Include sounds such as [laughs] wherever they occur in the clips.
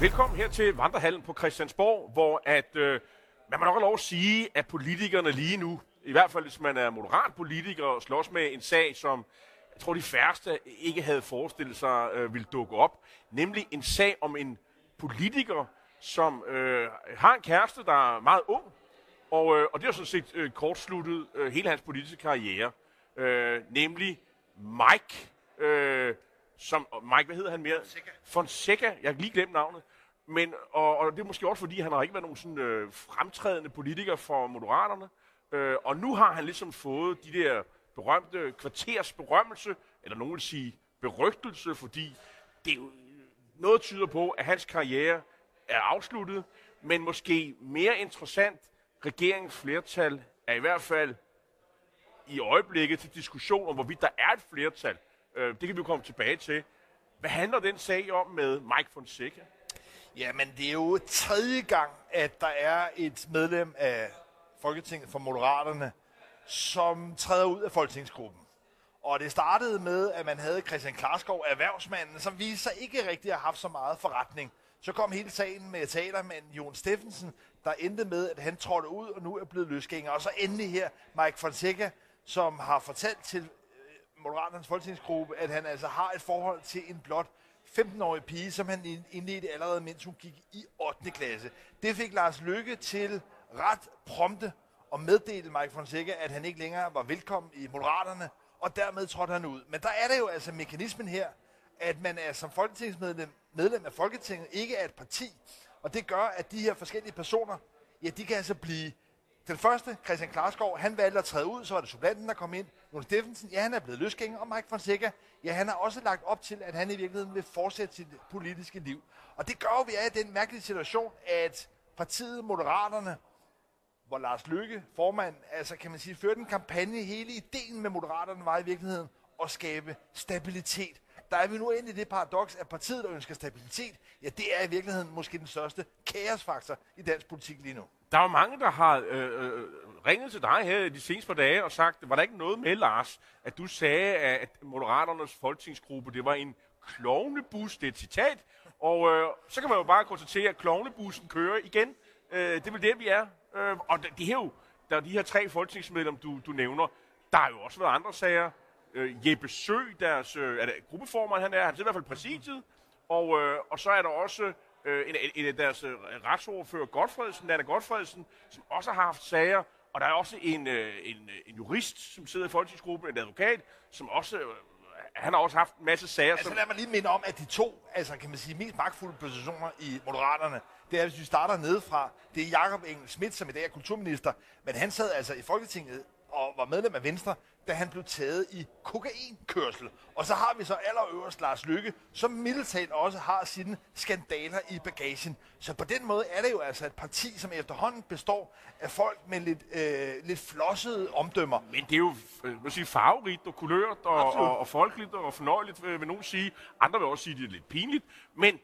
Velkommen her til Vandrehallen på Christiansborg, hvor at, øh, man må nok have lov at sige, at politikerne lige nu, i hvert fald hvis man er moderat politiker og slås med en sag, som jeg tror de færreste ikke havde forestillet sig øh, ville dukke op, nemlig en sag om en politiker, som øh, har en kæreste, der er meget ung, og, øh, og det har sådan set øh, kortsluttet øh, hele hans politiske karriere, øh, nemlig Mike, øh, som, Mike, hvad hedder han mere? Fonseca. Fonseca, jeg har lige glemt navnet. Men, og, og det er måske også, fordi han har ikke været nogen sådan, øh, fremtrædende politiker for Moderaterne. Øh, og nu har han ligesom fået de der berømte kvarters berømmelse, eller nogen vil sige berygtelse, fordi det er jo, noget tyder på, at hans karriere er afsluttet, men måske mere interessant, regeringens flertal er i hvert fald i øjeblikket til diskussion om, hvorvidt der er et flertal. Øh, det kan vi komme tilbage til. Hvad handler den sag om med Mike Fonseca? Jamen, det er jo tredje gang, at der er et medlem af Folketinget for Moderaterne, som træder ud af Folketingsgruppen. Og det startede med, at man havde Christian Klarskov, erhvervsmanden, som viste sig ikke rigtig at have haft så meget forretning. Så kom hele sagen med talermanden Jon Steffensen, der endte med, at han trådte ud og nu er blevet løsgænger. Og så endelig her Mike Fonseca, som har fortalt til Moderaternes folketingsgruppe, at han altså har et forhold til en blot 15-årig pige, som han indledte allerede, mens hun gik i 8. klasse. Det fik Lars Lykke til ret prompte at meddele Mike Fonseca, at han ikke længere var velkommen i Moderaterne, og dermed trådte han ud. Men der er det jo altså mekanismen her, at man er som folketingsmedlem medlem af Folketinget, ikke er et parti, og det gør, at de her forskellige personer, ja, de kan altså blive den første, Christian Klarskov, han valgte at træde ud, så var det supplanten, der kom ind. Jon Steffensen, ja, han er blevet løsgænger, og Mike Fonseca, ja, han har også lagt op til, at han i virkeligheden vil fortsætte sit politiske liv. Og det gør at vi af den mærkelige situation, at partiet Moderaterne, hvor Lars Lykke, formand, altså kan man sige, førte en kampagne. Hele ideen med Moderaterne var i virkeligheden at skabe stabilitet. Der er vi nu endelig i det paradoks, at partiet, der ønsker stabilitet, ja, det er i virkeligheden måske den største kaosfaktor i dansk politik lige nu. Der er jo mange, der har øh, øh, øh ringet til dig her de seneste par dage og sagt, var der ikke noget med, Lars, at du sagde, at Moderaternes folketingsgruppe, det var en klovnebus, det er et citat, og øh, så kan man jo bare konstatere, at klovnebussen kører igen. Øh, det er vel det, vi er. Øh, og det, her er jo, der er de her tre folketingsmedlemmer, du, du nævner. Der er jo også været andre sager. Øh, Jeppe Sø, deres øh, er det gruppeformand, han er, han er i hvert fald præsidiet. Og, øh, og så er der også øh, en, en af deres øh, retsordfører, Godfredsen, Nana Godfredsen, som også har haft sager. Og der er også en, øh, en, en jurist, som sidder i folketingsgruppen, en advokat, som også... Øh, han har også haft en masse sager. Altså som... lad mig lige minde om, at de to, altså kan man sige, mest magtfulde positioner i Moderaterne, det er, hvis vi starter nedefra, det er Jakob Engel Schmidt, som i dag er kulturminister, men han sad altså i Folketinget og var medlem af Venstre, da han blev taget i kokainkørsel. Og så har vi så allerøverst Lars Lykke, som middeltalt også har sine skandaler i bagagen. Så på den måde er det jo altså et parti, som efterhånden består af folk med lidt, øh, lidt flossede omdømmer. Men det er jo vil sige, farverigt og kulørt og, og, og folkeligt og fornøjeligt, vil, vil nogen sige. Andre vil også sige, at det er lidt pinligt. Men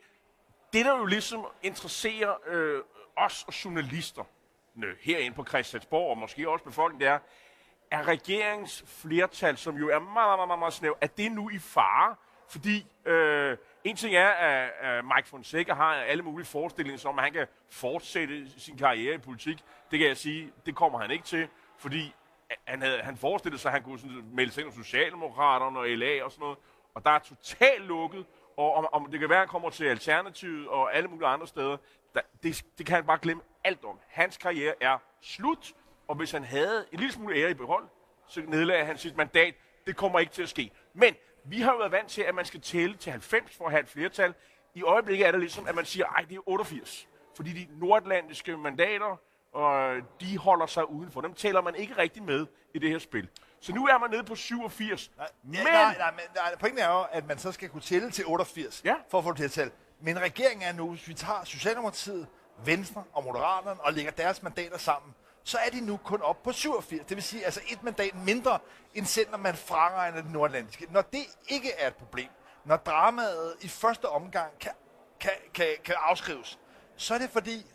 det, der jo ligesom interesserer øh, os og journalister herinde på Christiansborg, og måske også befolkningen, det er, er regeringens flertal, som jo er meget, meget, meget, meget snæv, er det nu i fare? Fordi øh, en ting er, at, Mike Fonseca har alle mulige forestillinger om, at han kan fortsætte sin karriere i politik. Det kan jeg sige, det kommer han ikke til, fordi han, havde, han forestillede sig, at han kunne sådan, melde sig ind hos Socialdemokraterne og LA og sådan noget. Og der er totalt lukket, og om, om det kan være, at han kommer til Alternativet og alle mulige andre steder, der, det, det kan han bare glemme alt om. Hans karriere er slut, og hvis han havde en lille smule ære i behold, så nedlagde han sit mandat. Det kommer ikke til at ske. Men vi har jo været vant til, at man skal tælle til 90 for at have et flertal. I øjeblikket er det ligesom, at man siger, at det er 88. Fordi de nordatlantiske mandater, og de holder sig udenfor. Dem tæller man ikke rigtig med i det her spil. Så nu er man nede på 87. Nej, men... nej, nej, men nej, pointen er jo, at man så skal kunne tælle til 88 ja. for at få det til at tælle. Men regeringen er nu, hvis vi tager Socialdemokratiet, Venstre og Moderaterne og lægger deres mandater sammen, så er de nu kun op på 87. Det vil sige altså et mandat mindre, end selv når man fraregner det nordatlantiske. Når det ikke er et problem, når dramaet i første omgang kan, kan, kan, kan afskrives, så er det fordi,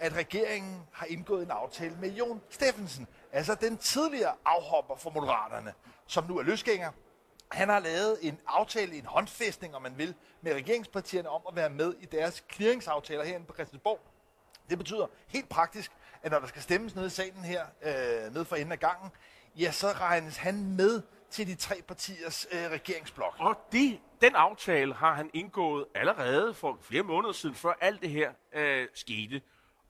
at regeringen har indgået en aftale med Jon Steffensen, altså den tidligere afhopper for Moderaterne, som nu er løsgænger, Han har lavet en aftale, en håndfæstning, om man vil, med regeringspartierne om at være med i deres clearingsaftaler herinde på Christiansborg. Det betyder helt praktisk, at når der skal stemmes nede i salen her, øh, nede for enden af gangen, ja, så regnes han med til de tre partiers øh, regeringsblok. Og det, den aftale har han indgået allerede for flere måneder siden, før alt det her øh, skete.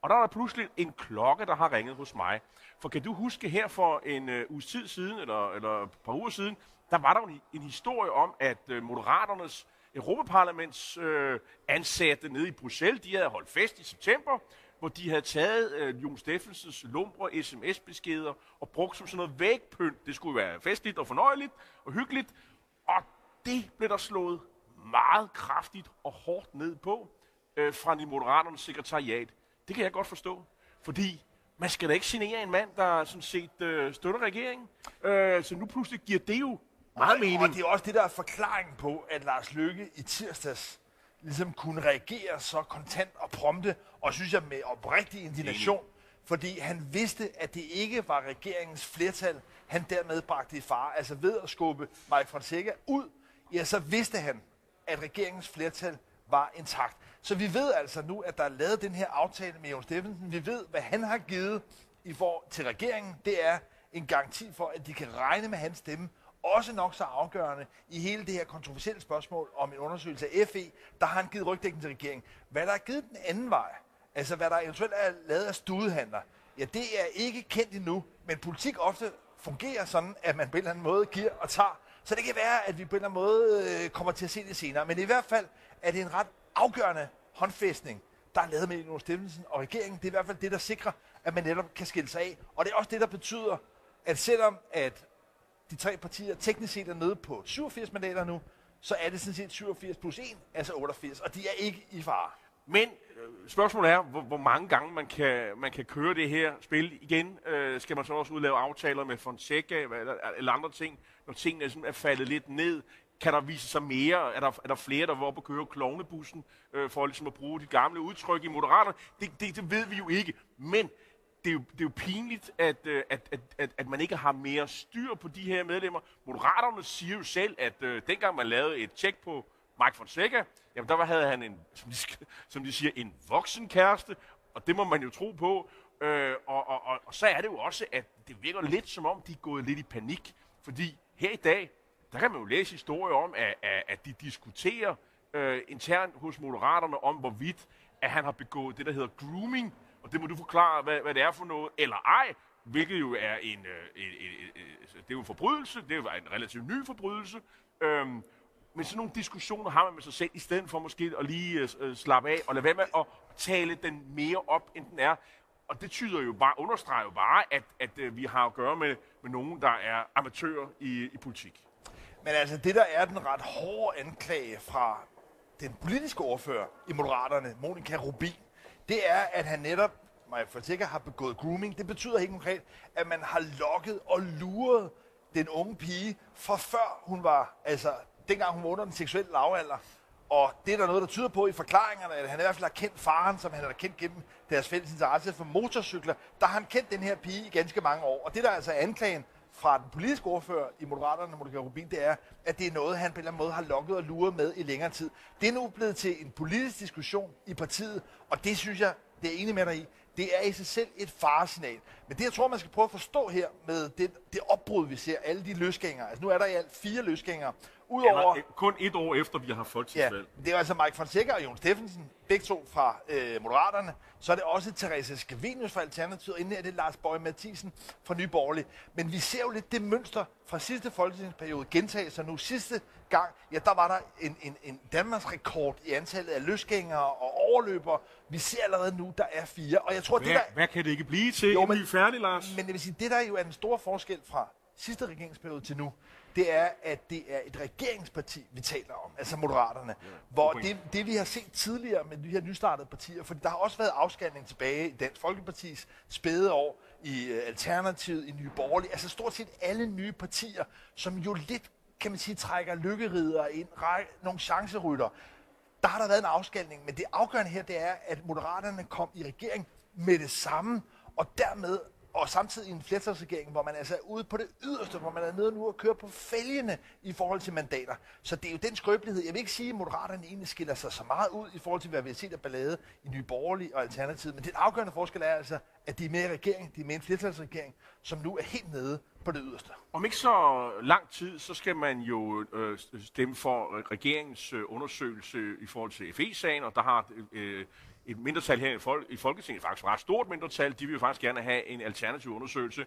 Og der er der pludselig en klokke, der har ringet hos mig. For kan du huske her for en øh, uges tid siden, eller, eller et par uger siden, der var der en, en historie om, at øh, Moderaternes Europaparlaments øh, ansatte nede i Bruxelles, de havde holdt fest i september, hvor de havde taget øh, Jon Steffensens lumbre sms-beskeder og brugt som sådan noget vægpynt. Det skulle være festligt og fornøjeligt og hyggeligt. Og det blev der slået meget kraftigt og hårdt ned på øh, fra de moderaternes sekretariat. Det kan jeg godt forstå, fordi man skal da ikke genere en mand, der sådan set øh, støtter regeringen. Øh, så nu pludselig giver det jo meget mening. Og det er også det, der er forklaringen på, at Lars Løkke i tirsdags ligesom kunne reagere så kontant og prompte, og synes jeg med oprigtig indignation, fordi han vidste, at det ikke var regeringens flertal, han dermed bragte i fare. Altså ved at skubbe Mike Fonseca ud, ja, så vidste han, at regeringens flertal var intakt. Så vi ved altså nu, at der er lavet den her aftale med Jon Steffensen. Vi ved, hvad han har givet i for, til regeringen. Det er en garanti for, at de kan regne med hans stemme, også nok så afgørende i hele det her kontroversielle spørgsmål om en undersøgelse af FE, der har han givet rygdækning til regeringen. Hvad der er givet den anden vej, altså hvad der eventuelt er lavet af studehandler, ja, det er ikke kendt endnu, men politik ofte fungerer sådan, at man på en eller anden måde giver og tager. Så det kan være, at vi på en eller anden måde øh, kommer til at se det senere. Men i hvert fald er det en ret afgørende håndfæstning, der er lavet med Jonas Steffensen og regeringen. Det er i hvert fald det, der sikrer, at man netop kan skille sig af. Og det er også det, der betyder, at selvom at de tre partier teknisk set er nede på 87 mandater nu, så er det sådan set 87 plus 1, altså 88, og de er ikke i fare. Men øh, spørgsmålet er, hvor, hvor mange gange man kan, man kan køre det her spil igen. Øh, skal man så også udlave aftaler med Fonseca eller, eller andre ting, når tingene er, er faldet lidt ned? Kan der vise sig mere? Er der, er der flere, der var oppe og køre klovnebussen øh, for ligesom at bruge de gamle udtryk i Moderaterne? Det, det, det ved vi jo ikke. Men det er jo, det er jo pinligt, at, øh, at, at, at, at man ikke har mere styr på de her medlemmer. Moderaterne siger jo selv, at øh, dengang man lavede et tjek på Mike Fonseca, jamen der havde han en, som de, som de siger, en voksen kæreste, og det må man jo tro på. Øh, og, og, og, og så er det jo også, at det virker lidt som om, de er gået lidt i panik. Fordi her i dag, der kan man jo læse historier om, at, at, at de diskuterer øh, internt hos Moderaterne om, hvorvidt at han har begået det, der hedder grooming og det må du forklare, hvad, hvad det er for noget, eller ej, hvilket jo er en, øh, en, en, en, altså, det er jo en forbrydelse, det er jo en relativt ny forbrydelse, øhm, men sådan nogle diskussioner har man med sig selv, i stedet for måske at lige øh, øh, slappe af og lade være med at tale den mere op, end den er. Og det tyder jo bare, understreger jo bare, at, at øh, vi har at gøre med, med nogen, der er amatører i, i politik. Men altså, det der er den ret hårde anklage fra den politiske ordfører i Moderaterne, Monika Rubin, det er, at han netop, Maja Fonseca, har begået grooming. Det betyder helt konkret, at man har lokket og luret den unge pige fra før hun var, altså dengang hun var under den seksuelle lavalder. Og det er der noget, der tyder på i forklaringerne, at han i hvert fald har kendt faren, som han har kendt gennem deres fælles interesse for motorcykler. Der har han kendt den her pige i ganske mange år. Og det, der er altså anklagen fra den politiske ordfører i Moderaterne, Monika Rubin, det er, at det er noget, han på en eller anden måde har lokket og luret med i længere tid. Det er nu blevet til en politisk diskussion i partiet, og det synes jeg, det er enig med dig i, det er i sig selv et faresignal. Men det, jeg tror, man skal prøve at forstå her med det, det opbrud, vi ser, alle de løsgængere. Altså nu er der i alt fire løsgængere. Udover, Eller, kun et år efter, vi har folketingsvalg. Ja, det er altså Mike Fonseca og Jon Steffensen, begge to fra øh, Moderaterne. Så er det også Therese Skavenius fra Alternativet, og inden er det Lars Bøge Mathisen fra Nye Borgerlige. Men vi ser jo lidt det mønster fra sidste folketingsperiode gentage sig nu. Sidste gang, ja, der var der en, en, en Danmarks rekord i antallet af løsgængere og overløbere. Vi ser allerede nu, der er fire. Og jeg tror, hvad, det der... hvad kan det ikke blive til, jo, men, vi er færdige, Lars? Men det vil sige, det der er jo er en stor forskel fra sidste regeringsperiode til nu, det er, at det er et regeringsparti, vi taler om, altså Moderaterne. Ja, hvor det, det, vi har set tidligere med de her nystartede partier, for der har også været afskalning tilbage i Dansk Folkepartis spæde år, i uh, Alternativet, i Nye Borgerlige, altså stort set alle nye partier, som jo lidt, kan man sige, trækker lykkerider ind, nogle chancerytter. Der har der været en afskalning, men det afgørende her, det er, at Moderaterne kom i regering med det samme, og dermed og samtidig en flertalsregering, hvor man altså er ude på det yderste, hvor man er nede nu og kører på fælgene i forhold til mandater. Så det er jo den skrøbelighed. Jeg vil ikke sige, at Moderaterne egentlig skiller sig så meget ud i forhold til, hvad vi har set af ballade i Nye Borgerlige og Alternativet. Men den afgørende forskel er altså, at de er med i regering, de er med i en flertalsregering, som nu er helt nede på det yderste. Om ikke så lang tid, så skal man jo øh, stemme for regeringens øh, undersøgelse i forhold til FE-sagen, og der har øh, et mindretal her i, Fol- i Folketinget, faktisk et ret stort mindretal, de vil jo faktisk gerne have en alternativ undersøgelse.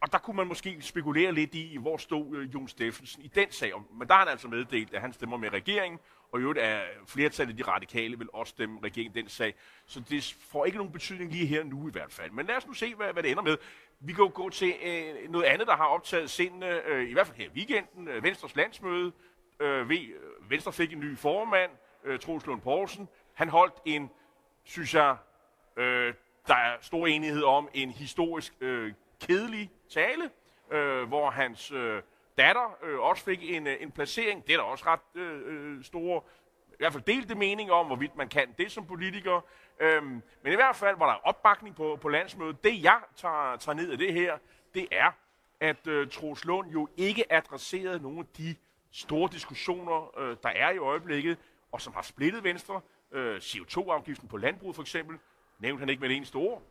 Og der kunne man måske spekulere lidt i, hvor stod øh, Jon Steffensen i den sag. Men der har han altså meddelt, at han stemmer med regeringen, og i øvrigt er flertallet af de radikale vil også stemme regeringen den sag. Så det får ikke nogen betydning lige her nu i hvert fald. Men lad os nu se, hvad, hvad det ender med. Vi kan jo gå til øh, noget andet, der har optaget sindene, øh, i hvert fald her i weekenden. Øh, Venstres landsmøde. Øh, øh, Venstre fik en ny formand, øh, Troels Lund Poulsen. Han holdt en, synes jeg, øh, der er stor enighed om, en historisk øh, kedelig tale, øh, hvor hans øh, datter øh, også fik en, øh, en placering. Det er der også ret øh, øh, store, i hvert fald delte mening om, hvorvidt man kan det som politiker. Øhm, men i hvert fald var der opbakning på, på landsmødet. Det jeg tager, tager ned af det her, det er, at øh, Troels Lund jo ikke adresserede nogle af de store diskussioner, øh, der er i øjeblikket, og som har splittet Venstre. Øh, CO2-afgiften på landbruget for eksempel, nævnte han ikke med det eneste ord.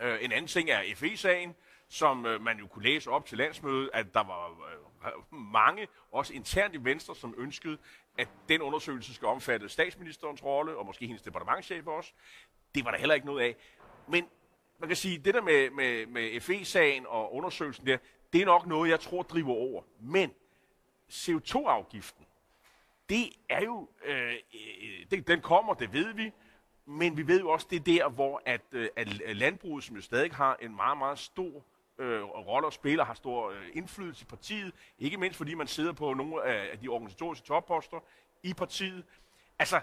Øh, en anden ting er FE-sagen, som øh, man jo kunne læse op til landsmødet, at der var øh, mange, også internt i Venstre, som ønskede, at den undersøgelse skal omfatte statsministerens rolle, og måske hendes departementchef også. Det var der heller ikke noget af. Men man kan sige, det der med, med, med FE-sagen og undersøgelsen der, det er nok noget, jeg tror driver over. Men CO2-afgiften, det er jo, øh, øh, det, den kommer, det ved vi, men vi ved jo også, det er der, hvor at, øh, at landbruget, som jo stadig har en meget, meget stor øh, rolle og spiller, har stor øh, indflydelse i partiet, ikke mindst fordi man sidder på nogle af, de organisatoriske topposter i partiet. Altså,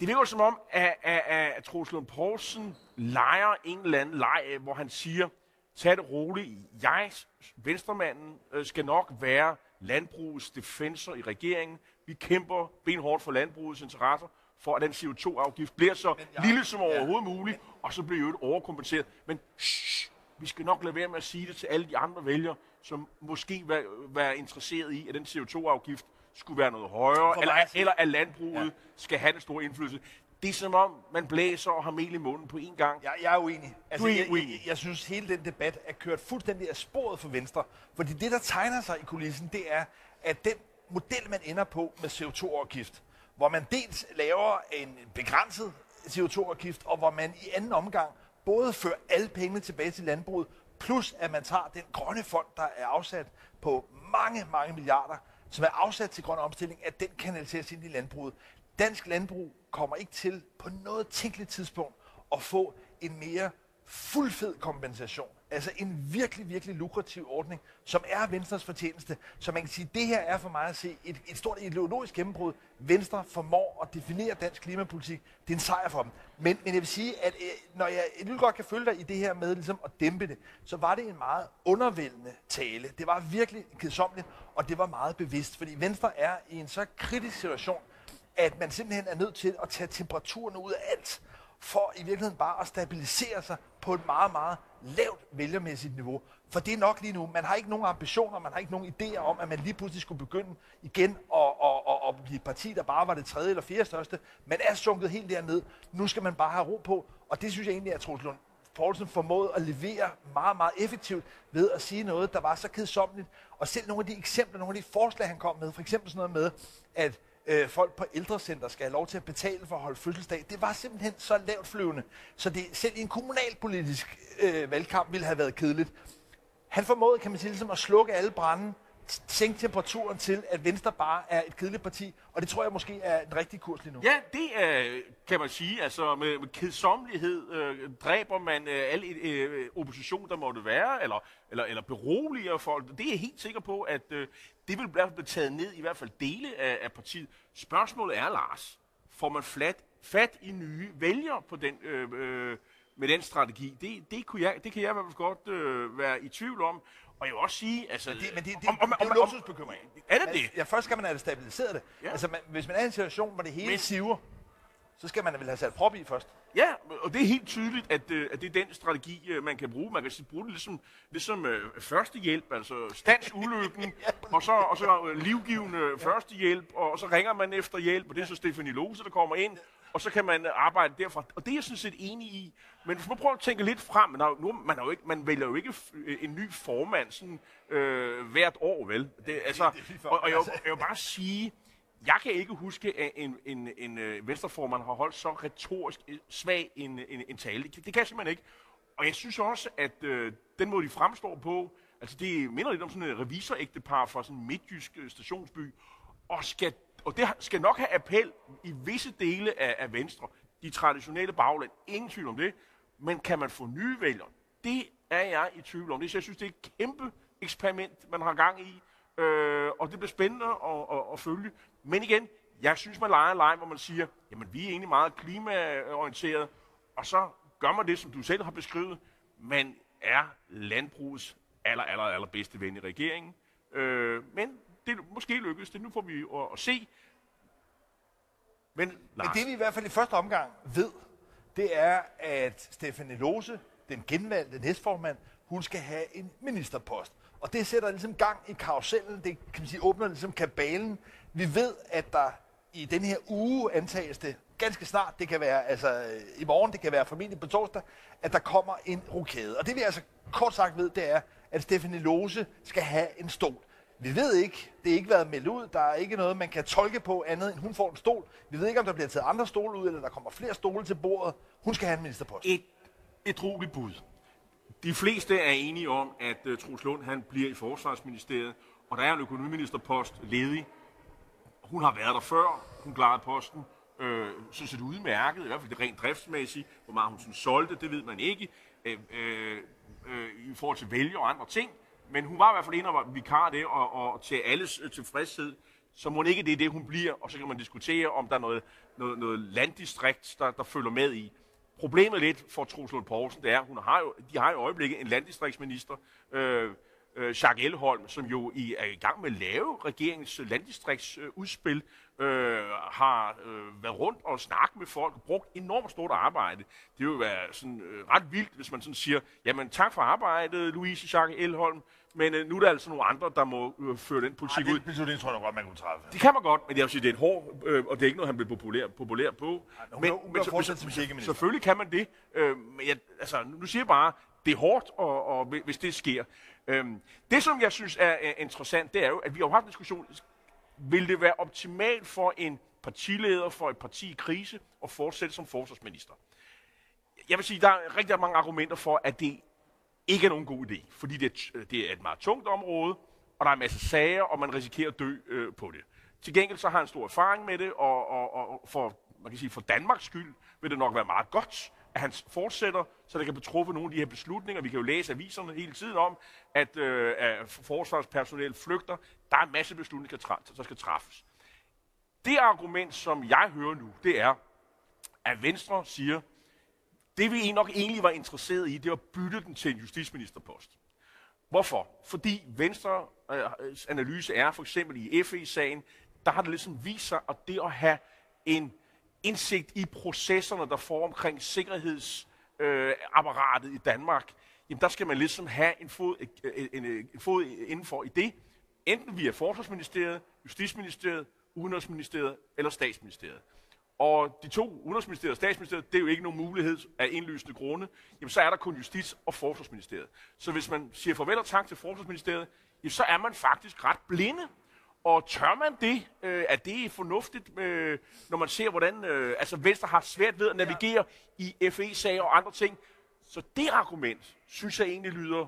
det virker som om, at, at, at Troels Lund Poulsen leger en eller anden leg, hvor han siger, tag det roligt, jeg, venstremanden, øh, skal nok være landbrugets defensor i regeringen. Vi kæmper benhårdt for landbrugets interesser, for at den CO2-afgift bliver så jeg, lille som overhovedet ja, muligt, og så bliver jo overkompenseret. Men shh, vi skal nok lade være med at sige det til alle de andre vælgere, som måske vil være interesseret i, at den CO2-afgift skulle være noget højere, eller, eller at landbruget ja. skal have den store indflydelse. Det er som om, man blæser og har mel i munden på én gang. Jeg, jeg er uenig. Altså, du er jeg, uenig. Jeg, jeg synes, hele den debat er kørt fuldstændig af sporet for Venstre. Fordi det, der tegner sig i kulissen, det er, at den model, man ender på med CO2-afgift, hvor man dels laver en begrænset CO2-afgift, og hvor man i anden omgang både fører alle pengene tilbage til landbruget, plus at man tager den grønne fond, der er afsat på mange, mange milliarder, som er afsat til grøn omstilling, at den kanaliseres ind i landbruget. Dansk landbrug kommer ikke til på noget tænkeligt tidspunkt at få en mere fuldfed kompensation. Altså en virkelig, virkelig lukrativ ordning, som er Venstres fortjeneste. Så man kan sige, at det her er for mig at se et, et stort ideologisk gennembrud. Venstre formår at definere dansk klimapolitik. Det er en sejr for dem. Men, men jeg vil sige, at øh, når jeg lidt godt kan følge dig i det her med ligesom at dæmpe det, så var det en meget undervældende tale. Det var virkelig kedsomligt, og det var meget bevidst. Fordi Venstre er i en så kritisk situation, at man simpelthen er nødt til at tage temperaturen ud af alt for i virkeligheden bare at stabilisere sig på et meget, meget lavt vælgermæssigt niveau. For det er nok lige nu. Man har ikke nogen ambitioner, man har ikke nogen idéer om, at man lige pludselig skulle begynde igen at, at, at, at blive et parti, der bare var det tredje eller fjerde største. Man er sunket helt derned. Nu skal man bare have ro på. Og det synes jeg egentlig, at Troels Lund Poulsen formåede at levere meget, meget effektivt ved at sige noget, der var så kedsommeligt. Og selv nogle af de eksempler, nogle af de forslag, han kom med, for eksempel sådan noget med, at øh, folk på ældrecenter skal have lov til at betale for at holde fødselsdag. Det var simpelthen så lavt flyvende, så det selv i en kommunalpolitisk øh, valgkamp ville have været kedeligt. Han formåede, kan man sige, ligesom at slukke alle branden, sænke temperaturen til, at Venstre bare er et kedeligt parti, og det tror jeg måske er en rigtig kurs lige nu. Ja, det er, kan man sige, altså med, med kedsommelighed øh, dræber man øh, al øh, øh opposition, der måtte være, eller, eller, eller beroliger folk. Det er jeg helt sikker på, at øh, det vil blive taget ned, i hvert fald dele af, af partiet. Spørgsmålet er, Lars, får man flat, fat i nye vælgere på den, øh, øh, med den strategi? Det, det, kunne jeg, det kan jeg i hvert fald godt øh, være i tvivl om. Og jeg vil også sige, altså... Men det, men det, det, om, om, det er jo luksusbekymring. Er det det? Ja, først skal man have stabiliseret det. Ja. Altså, man, hvis man er i en situation, hvor det hele men, siver, så skal man vel have sat prop i først. Ja, og det er helt tydeligt, at, øh, at det er den strategi, øh, man kan bruge. Man kan bruge det ligesom, ligesom uh, førstehjælp, altså stands ulykken, [laughs] og så, og så livgivende førstehjælp, og så ringer man efter hjælp, og det er så Stefanie Lose, der kommer ind, og så kan man arbejde derfra. Og det er jeg sådan set enig i. Men hvis man prøver at tænke lidt frem, man, nu, man, er jo ikke, man vælger jo ikke en ny formand sådan, øh, hvert år, vel? Det, altså, og, og jeg, jeg vil bare sige, jeg kan ikke huske, at en, en, en, en venstreformand har holdt så retorisk svag en, en, en tale. Det, det kan jeg simpelthen ikke. Og jeg synes også, at øh, den måde, de fremstår på, altså det minder lidt om sådan et revisorægtepar fra sådan en midtjysk øh, stationsby, og, skal, og det skal nok have appel i visse dele af, af Venstre, de traditionelle bagland, ingen tvivl om det, men kan man få nye vælgere? Det er jeg i tvivl om. Det, så jeg synes, det er et kæmpe eksperiment, man har gang i, øh, og det bliver spændende at, at, at følge. Men igen, jeg synes, man leger en leg, hvor man siger, jamen vi er egentlig meget klimaorienteret, og så gør man det, som du selv har beskrevet. Man er landbrugets aller, aller, aller bedste ven i regeringen. Øh, men det måske lykkes det. Nu får vi at, at se. Men, men det vi i hvert fald i første omgang ved, det er, at Stefanie Lose, den genvalgte næstformand, hun skal have en ministerpost. Og det sætter ligesom gang i karusellen, det kan man sige, åbner ligesom kabalen. Vi ved, at der i den her uge antages det ganske snart, det kan være altså øh, i morgen, det kan være formentlig på torsdag, at der kommer en rokade. Og det vi altså kort sagt ved, det er, at Stefanie Lose skal have en stol. Vi ved ikke, det er ikke været meldt ud, der er ikke noget, man kan tolke på andet, end hun får en stol. Vi ved ikke, om der bliver taget andre stole ud, eller der kommer flere stole til bordet. Hun skal have en ministerpost. Et, et roligt bud. De fleste er enige om, at uh, Troels Lund han bliver i Forsvarsministeriet, og der er en økonomiministerpost ledig. Hun har været der før, hun klarede posten, øh, synes det udmærket, i hvert fald det rent driftsmæssigt. Hvor meget hun sådan solgte, det ved man ikke, øh, øh, øh, i forhold til vælge og andre ting. Men hun var i hvert fald en af vikar det, og, og til alles øh, tilfredshed, så må ikke det er det, hun bliver, og så kan man diskutere, om der er noget, noget, noget landdistrikt, der, der følger med i. Problemet lidt for Troels Lund Poulsen, det er, hun har jo, de har i øjeblikket en landdistriktsminister, øh, øh, Jacques Elholm, som jo i, er i gang med at lave regeringens landdistriktsudspil, øh, har øh, været rundt og snakket med folk og brugt enormt stort arbejde. Det vil være sådan, øh, ret vildt, hvis man sådan siger, jamen tak for arbejdet, Louise Jacques Elholm, men øh, nu er der altså nogle andre, der må øh, føre den politik Ej, det, ud. Det tror jeg godt, man kunne træffe. Det kan man godt, men jeg vil sige, det er et hård, øh, og det er ikke noget, han bliver populær, populær på. Ej, men, men, men så, så, selvfølgelig kan man det. Øh, men jeg, altså, nu siger jeg bare, det er hårdt, og, og hvis det sker. Øhm, det, som jeg synes er, er interessant, det er jo, at vi har haft en diskussion, vil det være optimalt for en partileder for et parti i krise at fortsætte som forsvarsminister? Jeg vil sige, der er rigtig mange argumenter for, at det ikke er nogen god idé, fordi det er, øh, det er et meget tungt område, og der er en masse sager, og man risikerer at dø øh, på det. Til gengæld så har han stor erfaring med det, og, og, og for, man kan sige, for Danmarks skyld vil det nok være meget godt, at han fortsætter, så der kan betruffe nogle af de her beslutninger. Vi kan jo læse aviserne hele tiden om, at, øh, at forsvarspersonel flygter. Der er en masse beslutninger, der skal træffes. Det argument, som jeg hører nu, det er, at Venstre siger, det vi nok egentlig var interesseret i, det var at bytte den til en justitsministerpost. Hvorfor? Fordi Venstre øh, analyse er, for eksempel i FE-sagen, der har det ligesom vist sig, at det at have en indsigt i processerne, der får omkring sikkerhedsapparatet øh, i Danmark, jamen der skal man ligesom have en fod, øh, øh, en, en, en fod indenfor i det, enten via Forsvarsministeriet, Justitsministeriet, Udenrigsministeriet eller Statsministeriet. Og de to, Udenrigsministeriet og Statsministeriet, det er jo ikke nogen mulighed af indlysende grunde. Jamen så er der kun Justits- og Forsvarsministeriet. Så hvis man siger farvel og tak til Forsvarsministeriet, jamen, så er man faktisk ret blinde og tør man det? Øh, er det fornuftigt, øh, når man ser, hvordan øh, altså Venstre har svært ved at navigere ja. i FE-sager og andre ting? Så det argument, synes jeg egentlig lyder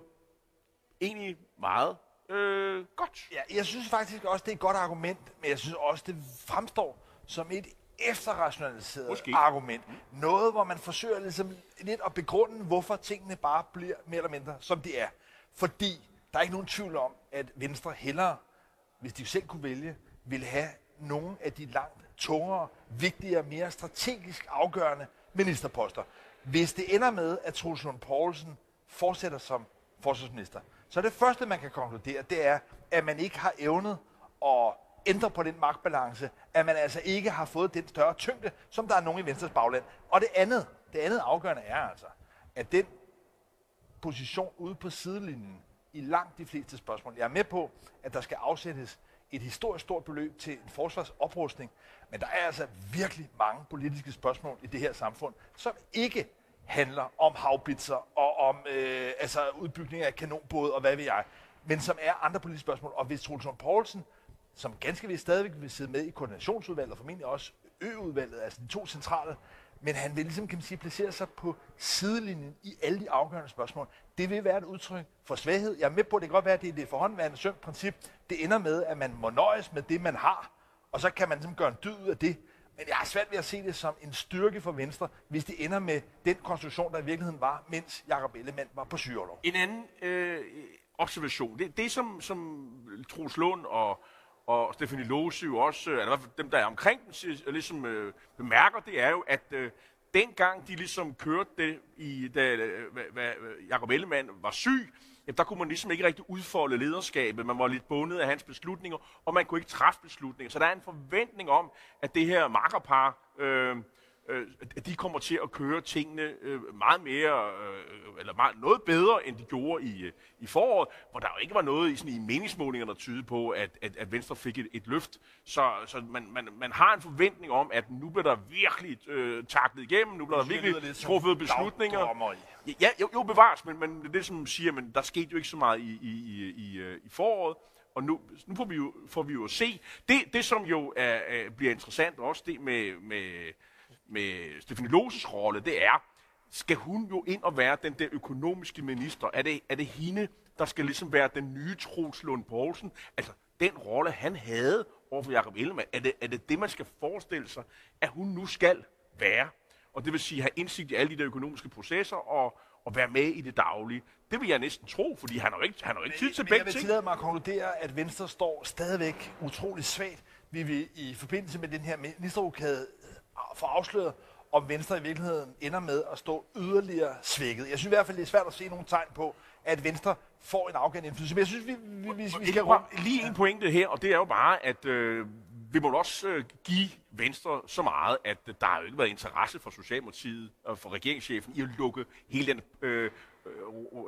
egentlig meget øh, godt. Ja, jeg synes faktisk også, det er et godt argument, men jeg synes også, det fremstår som et efterrationaliseret Måske. argument. Noget, hvor man forsøger ligesom lidt at begrunde, hvorfor tingene bare bliver mere eller mindre, som de er. Fordi der er ikke nogen tvivl om, at Venstre hellere hvis de selv kunne vælge, ville have nogle af de langt tungere, vigtigere, mere strategisk afgørende ministerposter. Hvis det ender med, at Truls Lund Poulsen fortsætter som forsvarsminister, så det første, man kan konkludere, det er, at man ikke har evnet at ændre på den magtbalance, at man altså ikke har fået den større tyngde, som der er nogen i Venstres bagland. Og det andet, det andet afgørende er altså, at den position ude på sidelinjen i langt de fleste spørgsmål. Jeg er med på, at der skal afsættes et historisk stort beløb til en forsvarsoprustning, men der er altså virkelig mange politiske spørgsmål i det her samfund, som ikke handler om havbitser og om øh, altså udbygning af kanonbåde og hvad ved jeg, men som er andre politiske spørgsmål. Og hvis Troelsund Poulsen, som ganske vist stadigvæk vil sidde med i koordinationsudvalget, og formentlig også øudvalget, altså de to centrale, men han vil ligesom, kan man sige, placere sig på sidelinjen i alle de afgørende spørgsmål. Det vil være et udtryk for svaghed. Jeg er med på, at det kan godt være, at det er det forhåndværende sømt princip. Det ender med, at man må nøjes med det, man har, og så kan man ligesom gøre en dyd ud af det. Men jeg har svært ved at se det som en styrke for Venstre, hvis det ender med den konstruktion, der i virkeligheden var, mens Jacob Ellemann var på syrelov. En anden øh, observation, det, det som, som Troels Lund og, og Stefanie Lose jo også, øh, eller dem, der er omkring den, øh, ligesom øh, bemærker, det er jo, at øh, dengang de ligesom kørte det, i, da øh, Jacob Ellemann var syg, jamen, der kunne man ligesom ikke rigtig udfolde lederskabet. Man var lidt bundet af hans beslutninger, og man kunne ikke træffe beslutninger. Så der er en forventning om, at det her makkerpar, øh, øh, de kommer til at køre tingene øh, meget mere, øh, eller meget, noget bedre, end de gjorde i, øh, i foråret, hvor der jo ikke var noget i, sådan, i meningsmålinger, der tyder på, at, at, at Venstre fik et, et løft. Så, så man, man, man har en forventning om, at nu bliver der virkelig øh, taklet igennem, nu bliver der virkelig truffet beslutninger. Ja, jo, jo bevares, men, men det er det, som siger, men der skete jo ikke så meget i, i, i, i, øh, i foråret og nu, nu får, vi jo, får vi jo at se. Det, det som jo er, er, bliver interessant også, det med, med, med Stefanie Loses rolle, det er, skal hun jo ind og være den der økonomiske minister? Er det, er det hende, der skal ligesom være den nye Troels Lund Poulsen? Altså, den rolle, han havde overfor Jacob Ellemann, er det, er det det, man skal forestille sig, at hun nu skal være? Og det vil sige, have indsigt i alle de der økonomiske processer og, og være med i det daglige. Det vil jeg næsten tro, fordi han har jo ikke, han har ikke tid til begge ting. Jeg vil tillade mig at konkludere, at Venstre står stadigvæk utrolig svagt. Vi vil i forbindelse med den her ministerrokade få afsløret, om Venstre i virkeligheden ender med at stå yderligere svækket. Jeg synes i hvert fald, det er svært at se nogle tegn på, at Venstre får en afgørende indflydelse. Men jeg synes, vi, vi, vi, vi skal rundt. Lige en pointe her, og det er jo bare, at øh, vi må også øh, give Venstre så meget, at øh, der har jo ikke været interesse for Socialdemokratiet og for regeringschefen i at lukke hele den øh, øh,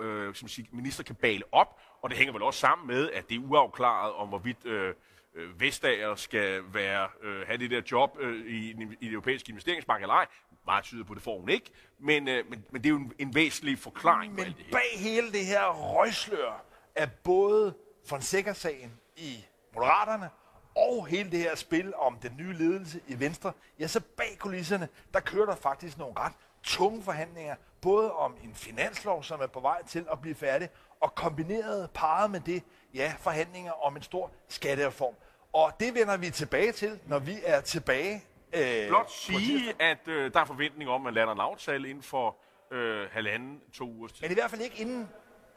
øh, som siger, ministerkabale op, og det hænger vel også sammen med, at det er uafklaret om, hvorvidt øh, øh, Vestager skal være, øh, have det der job øh, i, i det europæiske investeringsbank eller ej. Meget tyder på, det får hun ikke. Men, øh, men, men det er jo en, en væsentlig forklaring men på alt det her. bag hele det her røgslør er både Fonseca-sagen i Moderaterne og hele det her spil om den nye ledelse i Venstre, ja, så bag kulisserne, der kører der faktisk nogle ret tunge forhandlinger, både om en finanslov, som er på vej til at blive færdig, og kombineret, parret med det, ja, forhandlinger om en stor skattereform. Og det vender vi tilbage til, når vi er tilbage. Øh, Blot sige, at øh, der er forventning om, at man lander en aftale inden for øh, halvanden, to uger tid. Men i hvert fald ikke inden,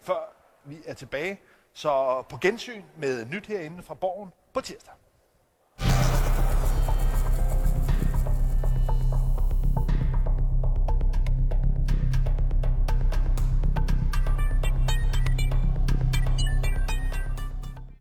før vi er tilbage. Så på gensyn med nyt herinde fra Borgen på tirsdag.